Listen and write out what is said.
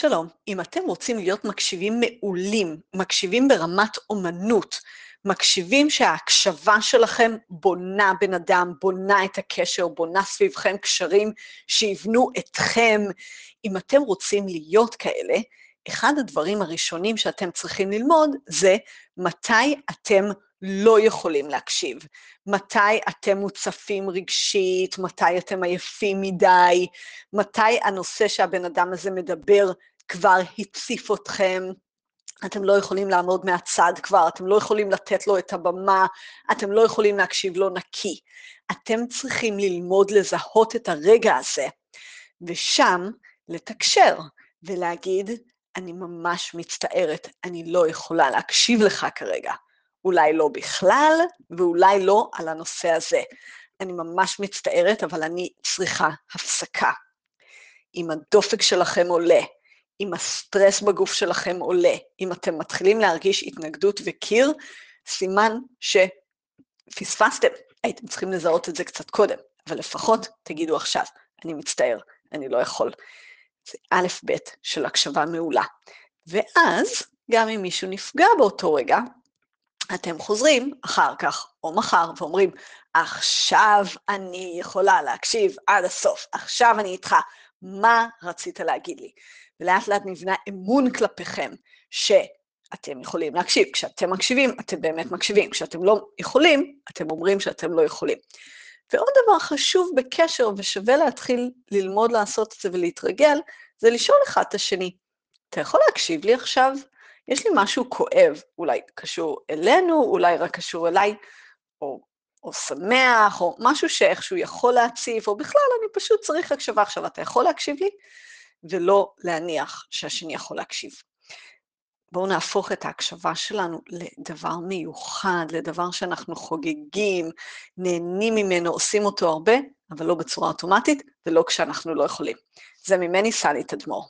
שלום, אם אתם רוצים להיות מקשיבים מעולים, מקשיבים ברמת אומנות, מקשיבים שההקשבה שלכם בונה בן אדם, בונה את הקשר, בונה סביבכם קשרים שיבנו אתכם, אם אתם רוצים להיות כאלה, אחד הדברים הראשונים שאתם צריכים ללמוד זה מתי אתם לא יכולים להקשיב, מתי אתם מוצפים רגשית, מתי אתם עייפים מדי, מתי הנושא שהבן אדם הזה מדבר כבר הציף אתכם, אתם לא יכולים לעמוד מהצד כבר, אתם לא יכולים לתת לו את הבמה, אתם לא יכולים להקשיב לו נקי. אתם צריכים ללמוד לזהות את הרגע הזה, ושם לתקשר ולהגיד, אני ממש מצטערת, אני לא יכולה להקשיב לך כרגע. אולי לא בכלל, ואולי לא על הנושא הזה. אני ממש מצטערת, אבל אני צריכה הפסקה. אם הדופק שלכם עולה, אם הסטרס בגוף שלכם עולה, אם אתם מתחילים להרגיש התנגדות וקיר, סימן שפספסתם. הייתם צריכים לזהות את זה קצת קודם, אבל לפחות תגידו עכשיו, אני מצטער, אני לא יכול. זה א' ב' של הקשבה מעולה. ואז, גם אם מישהו נפגע באותו רגע, אתם חוזרים אחר כך או מחר ואומרים, עכשיו אני יכולה להקשיב עד הסוף, עכשיו אני איתך, מה רצית להגיד לי? ולאט לאט נבנה אמון כלפיכם, שאתם יכולים להקשיב. כשאתם מקשיבים, אתם באמת מקשיבים. כשאתם לא יכולים, אתם אומרים שאתם לא יכולים. ועוד דבר חשוב בקשר, ושווה להתחיל ללמוד לעשות את זה ולהתרגל, זה לשאול אחד את השני, אתה יכול להקשיב לי עכשיו? יש לי משהו כואב, אולי קשור אלינו, אולי רק קשור אליי, או, או שמח, או משהו שאיכשהו יכול להציף, או בכלל, אני פשוט צריך הקשבה עכשיו. אתה יכול להקשיב לי? ולא להניח שהשני יכול להקשיב. בואו נהפוך את ההקשבה שלנו לדבר מיוחד, לדבר שאנחנו חוגגים, נהנים ממנו, עושים אותו הרבה, אבל לא בצורה אוטומטית, ולא כשאנחנו לא יכולים. זה ממני, סלי תדמור.